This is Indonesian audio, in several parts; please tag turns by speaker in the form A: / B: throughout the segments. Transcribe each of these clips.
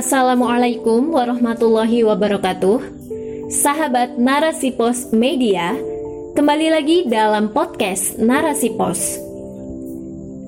A: Assalamualaikum warahmatullahi wabarakatuh. Sahabat Narasi Pos Media, kembali lagi dalam podcast Narasi Pos.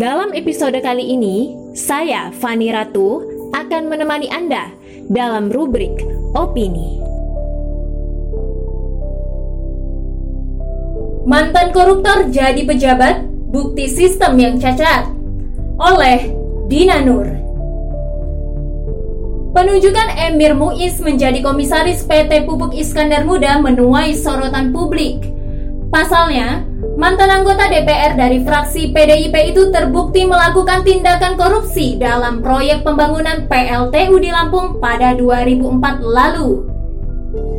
A: Dalam episode kali ini, saya Fani Ratu akan menemani Anda dalam rubrik opini. Mantan koruptor jadi pejabat, bukti sistem yang cacat. Oleh Dina Nur. Penunjukan Emir Muiz menjadi komisaris PT Pupuk Iskandar Muda menuai sorotan publik. Pasalnya, mantan anggota DPR dari fraksi PDIP itu terbukti melakukan tindakan korupsi dalam proyek pembangunan PLTU di Lampung pada 2004 lalu.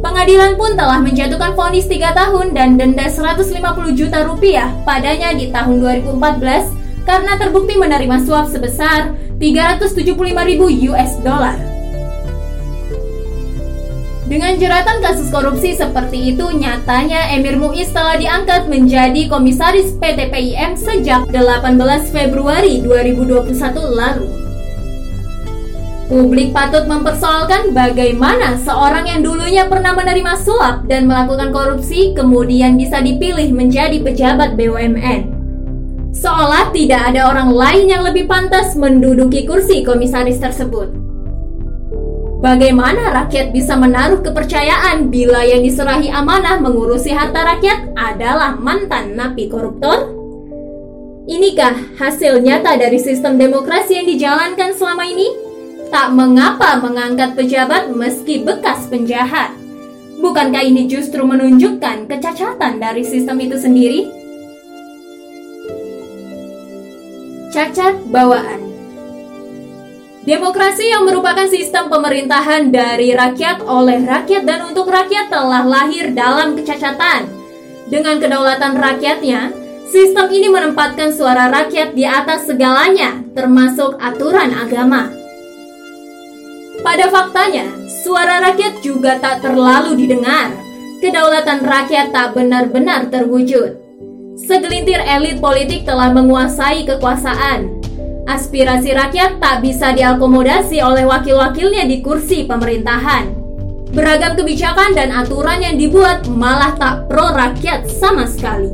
A: Pengadilan pun telah menjatuhkan vonis 3 tahun dan denda 150 juta rupiah padanya di tahun 2014 karena terbukti menerima suap sebesar 375 ribu US dollar. Dengan jeratan kasus korupsi seperti itu, nyatanya Emir Muiz telah diangkat menjadi komisaris PT PIM sejak 18 Februari 2021 lalu. Publik patut mempersoalkan bagaimana seorang yang dulunya pernah menerima suap dan melakukan korupsi kemudian bisa dipilih menjadi pejabat BUMN. Seolah tidak ada orang lain yang lebih pantas menduduki kursi komisaris tersebut. Bagaimana rakyat bisa menaruh kepercayaan bila yang diserahi amanah mengurusi harta rakyat adalah mantan napi koruptor? Inikah hasil nyata dari sistem demokrasi yang dijalankan selama ini? Tak mengapa mengangkat pejabat meski bekas penjahat. Bukankah ini justru menunjukkan kecacatan dari sistem itu sendiri? Cacat bawaan Demokrasi yang merupakan sistem pemerintahan dari rakyat oleh rakyat dan untuk rakyat telah lahir dalam kecacatan. Dengan kedaulatan rakyatnya, sistem ini menempatkan suara rakyat di atas segalanya, termasuk aturan agama. Pada faktanya, suara rakyat juga tak terlalu didengar. Kedaulatan rakyat tak benar-benar terwujud. Segelintir elit politik telah menguasai kekuasaan, Aspirasi rakyat tak bisa diakomodasi oleh wakil-wakilnya di kursi pemerintahan. Beragam kebijakan dan aturan yang dibuat malah tak pro rakyat sama sekali.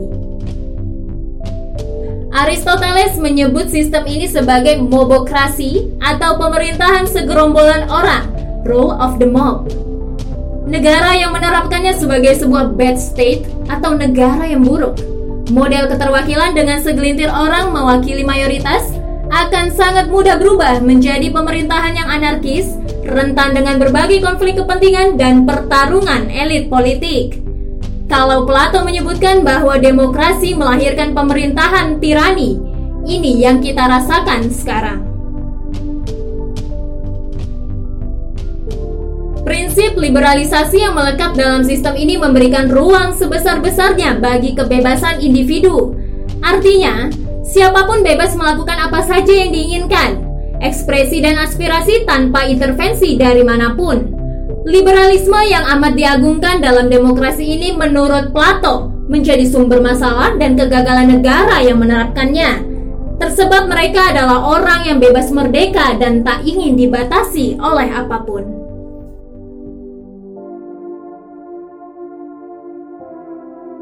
A: Aristoteles menyebut sistem ini sebagai mobokrasi atau pemerintahan segerombolan orang, rule of the mob. Negara yang menerapkannya sebagai sebuah bad state atau negara yang buruk. Model keterwakilan dengan segelintir orang mewakili mayoritas akan sangat mudah berubah menjadi pemerintahan yang anarkis, rentan dengan berbagai konflik kepentingan dan pertarungan elit politik. Kalau Plato menyebutkan bahwa demokrasi melahirkan pemerintahan tirani, ini yang kita rasakan sekarang. Prinsip liberalisasi yang melekat dalam sistem ini memberikan ruang sebesar-besarnya bagi kebebasan individu. Artinya, Siapa pun bebas melakukan apa saja yang diinginkan, ekspresi dan aspirasi tanpa intervensi dari mana pun. Liberalisme yang amat diagungkan dalam demokrasi ini menurut Plato menjadi sumber masalah dan kegagalan negara yang menerapkannya. Tersebab mereka adalah orang yang bebas merdeka dan tak ingin dibatasi oleh apa pun.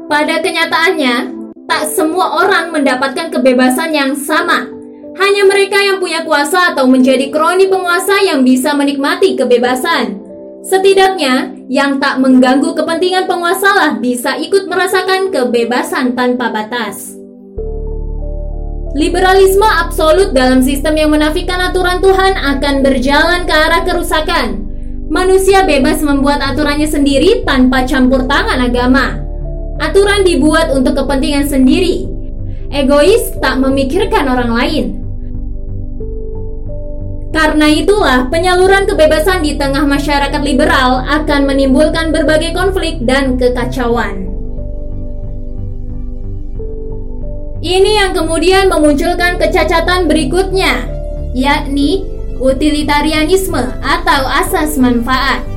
A: Pada kenyataannya, tak semua orang mendapatkan kebebasan yang sama. Hanya mereka yang punya kuasa atau menjadi kroni penguasa yang bisa menikmati kebebasan. Setidaknya, yang tak mengganggu kepentingan penguasa lah bisa ikut merasakan kebebasan tanpa batas. Liberalisme absolut dalam sistem yang menafikan aturan Tuhan akan berjalan ke arah kerusakan. Manusia bebas membuat aturannya sendiri tanpa campur tangan agama. Aturan dibuat untuk kepentingan sendiri. Egois tak memikirkan orang lain. Karena itulah, penyaluran kebebasan di tengah masyarakat liberal akan menimbulkan berbagai konflik dan kekacauan. Ini yang kemudian memunculkan kecacatan berikutnya, yakni utilitarianisme atau asas manfaat.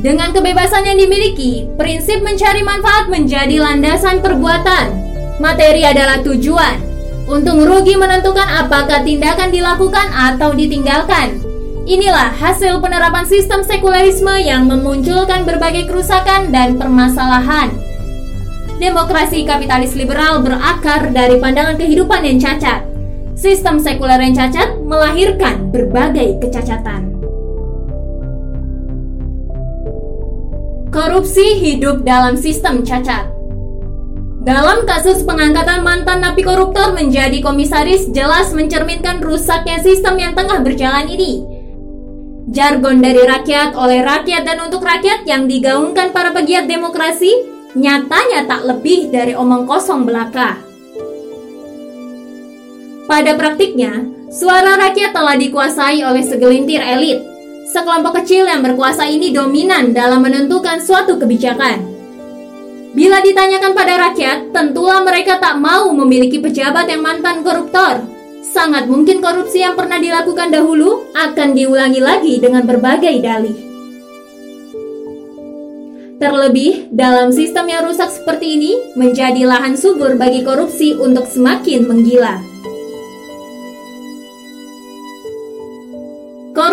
A: Dengan kebebasan yang dimiliki, prinsip mencari manfaat menjadi landasan perbuatan. Materi adalah tujuan. Untung rugi menentukan apakah tindakan dilakukan atau ditinggalkan. Inilah hasil penerapan sistem sekularisme yang memunculkan berbagai kerusakan dan permasalahan. Demokrasi kapitalis liberal berakar dari pandangan kehidupan yang cacat. Sistem sekuler yang cacat melahirkan berbagai kecacatan. Korupsi hidup dalam sistem cacat. Dalam kasus pengangkatan mantan napi koruptor menjadi komisaris jelas mencerminkan rusaknya sistem yang tengah berjalan ini. Jargon dari rakyat oleh rakyat dan untuk rakyat yang digaungkan para pegiat demokrasi nyatanya tak lebih dari omong kosong belaka. Pada praktiknya, suara rakyat telah dikuasai oleh segelintir elit. Sekelompok kecil yang berkuasa ini dominan dalam menentukan suatu kebijakan. Bila ditanyakan pada rakyat, tentulah mereka tak mau memiliki pejabat yang mantan koruptor sangat mungkin korupsi yang pernah dilakukan dahulu akan diulangi lagi dengan berbagai dalih. Terlebih, dalam sistem yang rusak seperti ini, menjadi lahan subur bagi korupsi untuk semakin menggila.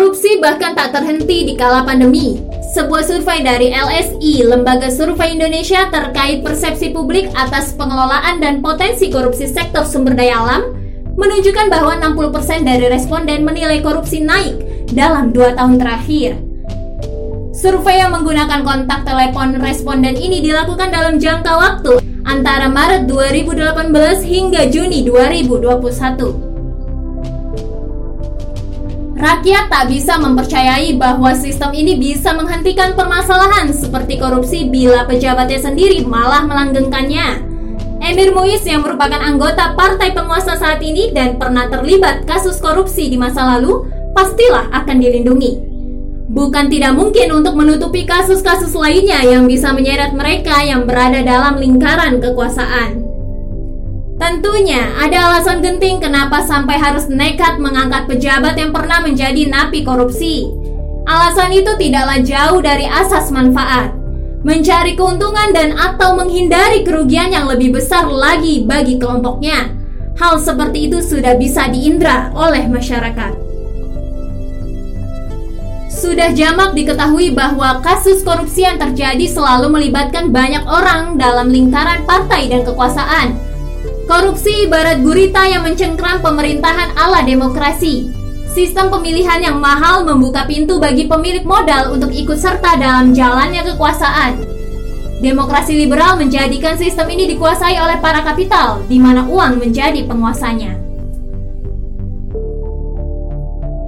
A: Korupsi bahkan tak terhenti di kala pandemi. Sebuah survei dari LSI, Lembaga Survei Indonesia terkait persepsi publik atas pengelolaan dan potensi korupsi sektor sumber daya alam, menunjukkan bahwa 60% dari responden menilai korupsi naik dalam dua tahun terakhir. Survei yang menggunakan kontak telepon responden ini dilakukan dalam jangka waktu antara Maret 2018 hingga Juni 2021. Rakyat tak bisa mempercayai bahwa sistem ini bisa menghentikan permasalahan seperti korupsi bila pejabatnya sendiri malah melanggengkannya. Emir Muiz yang merupakan anggota partai penguasa saat ini dan pernah terlibat kasus korupsi di masa lalu, pastilah akan dilindungi. Bukan tidak mungkin untuk menutupi kasus-kasus lainnya yang bisa menyeret mereka yang berada dalam lingkaran kekuasaan. Tentunya ada alasan genting kenapa sampai harus nekat mengangkat pejabat yang pernah menjadi napi korupsi. Alasan itu tidaklah jauh dari asas manfaat mencari keuntungan dan atau menghindari kerugian yang lebih besar lagi bagi kelompoknya. Hal seperti itu sudah bisa diindra oleh masyarakat. Sudah jamak diketahui bahwa kasus korupsi yang terjadi selalu melibatkan banyak orang dalam lingkaran partai dan kekuasaan. Korupsi ibarat gurita yang mencengkram pemerintahan ala demokrasi. Sistem pemilihan yang mahal membuka pintu bagi pemilik modal untuk ikut serta dalam jalannya kekuasaan. Demokrasi liberal menjadikan sistem ini dikuasai oleh para kapital, di mana uang menjadi penguasanya.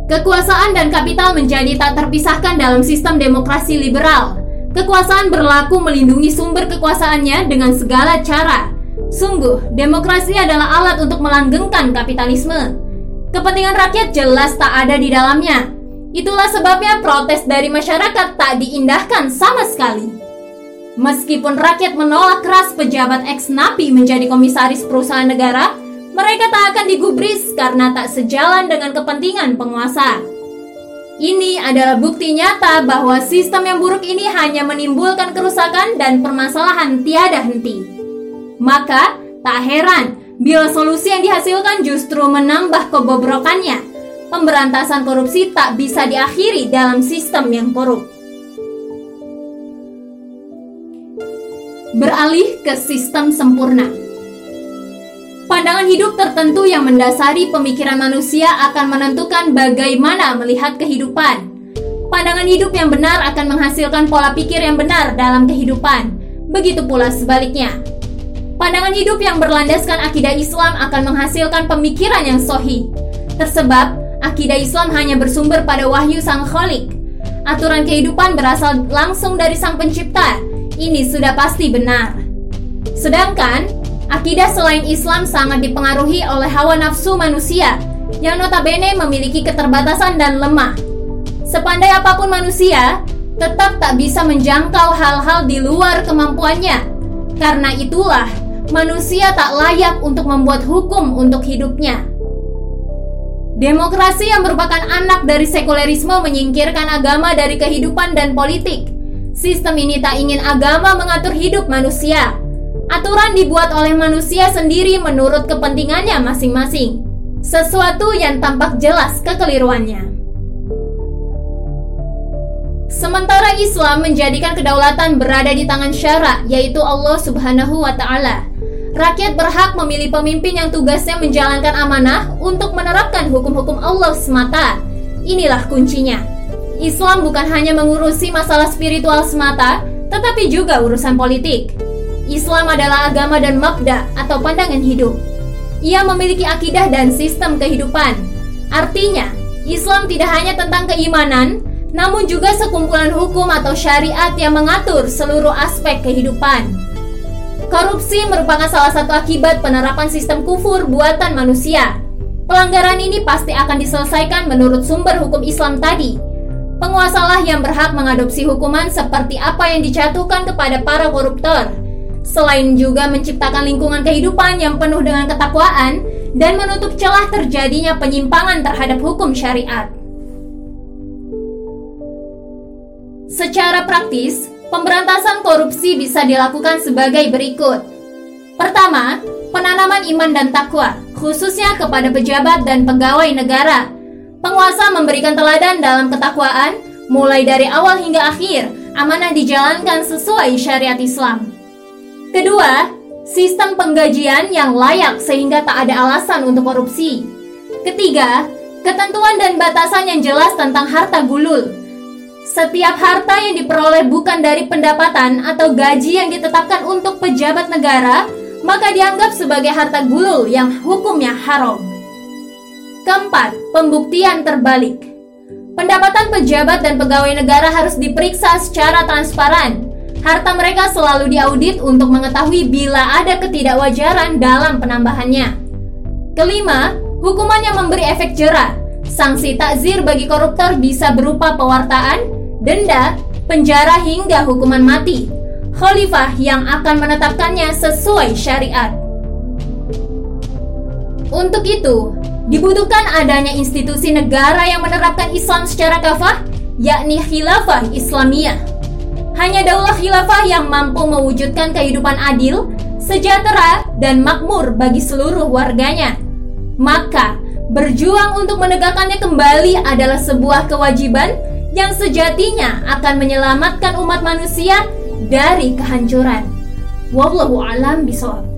A: Kekuasaan dan kapital menjadi tak terpisahkan dalam sistem demokrasi liberal. Kekuasaan berlaku melindungi sumber kekuasaannya dengan segala cara. Sungguh, demokrasi adalah alat untuk melanggengkan kapitalisme. Kepentingan rakyat jelas tak ada di dalamnya. Itulah sebabnya protes dari masyarakat tak diindahkan sama sekali. Meskipun rakyat menolak keras pejabat ex-napi menjadi komisaris perusahaan negara, mereka tak akan digubris karena tak sejalan dengan kepentingan penguasa. Ini adalah bukti nyata bahwa sistem yang buruk ini hanya menimbulkan kerusakan dan permasalahan tiada henti. Maka, tak heran Bila solusi yang dihasilkan justru menambah kebobrokannya, pemberantasan korupsi tak bisa diakhiri dalam sistem yang korup. Beralih ke sistem sempurna. Pandangan hidup tertentu yang mendasari pemikiran manusia akan menentukan bagaimana melihat kehidupan. Pandangan hidup yang benar akan menghasilkan pola pikir yang benar dalam kehidupan. Begitu pula sebaliknya. Pandangan hidup yang berlandaskan akidah Islam akan menghasilkan pemikiran yang sohi. Tersebab, akidah Islam hanya bersumber pada wahyu sang kholik. Aturan kehidupan berasal langsung dari sang pencipta. Ini sudah pasti benar. Sedangkan, akidah selain Islam sangat dipengaruhi oleh hawa nafsu manusia yang notabene memiliki keterbatasan dan lemah. Sepandai apa pun manusia, tetap tak bisa menjangkau hal-hal di luar kemampuannya. Karena itulah, manusia tak layak untuk membuat hukum untuk hidupnya. Demokrasi yang merupakan anak dari sekulerisme menyingkirkan agama dari kehidupan dan politik. Sistem ini tak ingin agama mengatur hidup manusia. Aturan dibuat oleh manusia sendiri menurut kepentingannya masing-masing. Sesuatu yang tampak jelas kekeliruannya. Sementara Islam menjadikan kedaulatan berada di tangan syara, yaitu Allah Subhanahu wa taala. Rakyat berhak memilih pemimpin yang tugasnya menjalankan amanah untuk menerapkan hukum-hukum Allah semata. Inilah kuncinya. Islam bukan hanya mengurusi masalah spiritual semata, tetapi juga urusan politik. Islam adalah agama dan mabda atau pandangan hidup. Ia memiliki akidah dan sistem kehidupan. Artinya, Islam tidak hanya tentang keimanan, namun juga sekumpulan hukum atau syariat yang mengatur seluruh aspek kehidupan. Korupsi merupakan salah satu akibat penerapan sistem kufur buatan manusia. Pelanggaran ini pasti akan diselesaikan menurut sumber hukum Islam tadi. Penguasalah yang berhak mengadopsi hukuman seperti apa yang dijatuhkan kepada para koruptor. Selain juga menciptakan lingkungan kehidupan yang penuh dengan ketakwaan dan menutup celah terjadinya penyimpangan terhadap hukum syariat. Secara praktis, Pemberantasan korupsi bisa dilakukan sebagai berikut. Pertama, penanaman iman dan takwa, khususnya kepada pejabat dan pegawai negara. Penguasa memberikan teladan dalam ketakwaan, mulai dari awal hingga akhir, amanah dijalankan sesuai syariat Islam. Kedua, sistem penggajian yang layak sehingga tak ada alasan untuk korupsi. Ketiga, ketentuan dan batasan yang jelas tentang harta gulul, setiap harta yang diperoleh bukan dari pendapatan atau gaji yang ditetapkan untuk pejabat negara, maka dianggap sebagai harta gulul yang hukumnya haram. Keempat, pembuktian terbalik. Pendapatan pejabat dan pegawai negara harus diperiksa secara transparan. Harta mereka selalu diaudit untuk mengetahui bila ada ketidakwajaran dalam penambahannya. Kelima, hukuman yang memberi efek jerah Sanksi takzir bagi koruptor bisa berupa pewartaan, denda, penjara hingga hukuman mati. Khalifah yang akan menetapkannya sesuai syariat. Untuk itu, dibutuhkan adanya institusi negara yang menerapkan Islam secara kafah, yakni khilafah Islamiyah. Hanya daulah khilafah yang mampu mewujudkan kehidupan adil, sejahtera, dan makmur bagi seluruh warganya. Maka, Berjuang untuk menegakkannya kembali adalah sebuah kewajiban yang sejatinya akan menyelamatkan umat manusia dari kehancuran. Wallahu alam bisawab.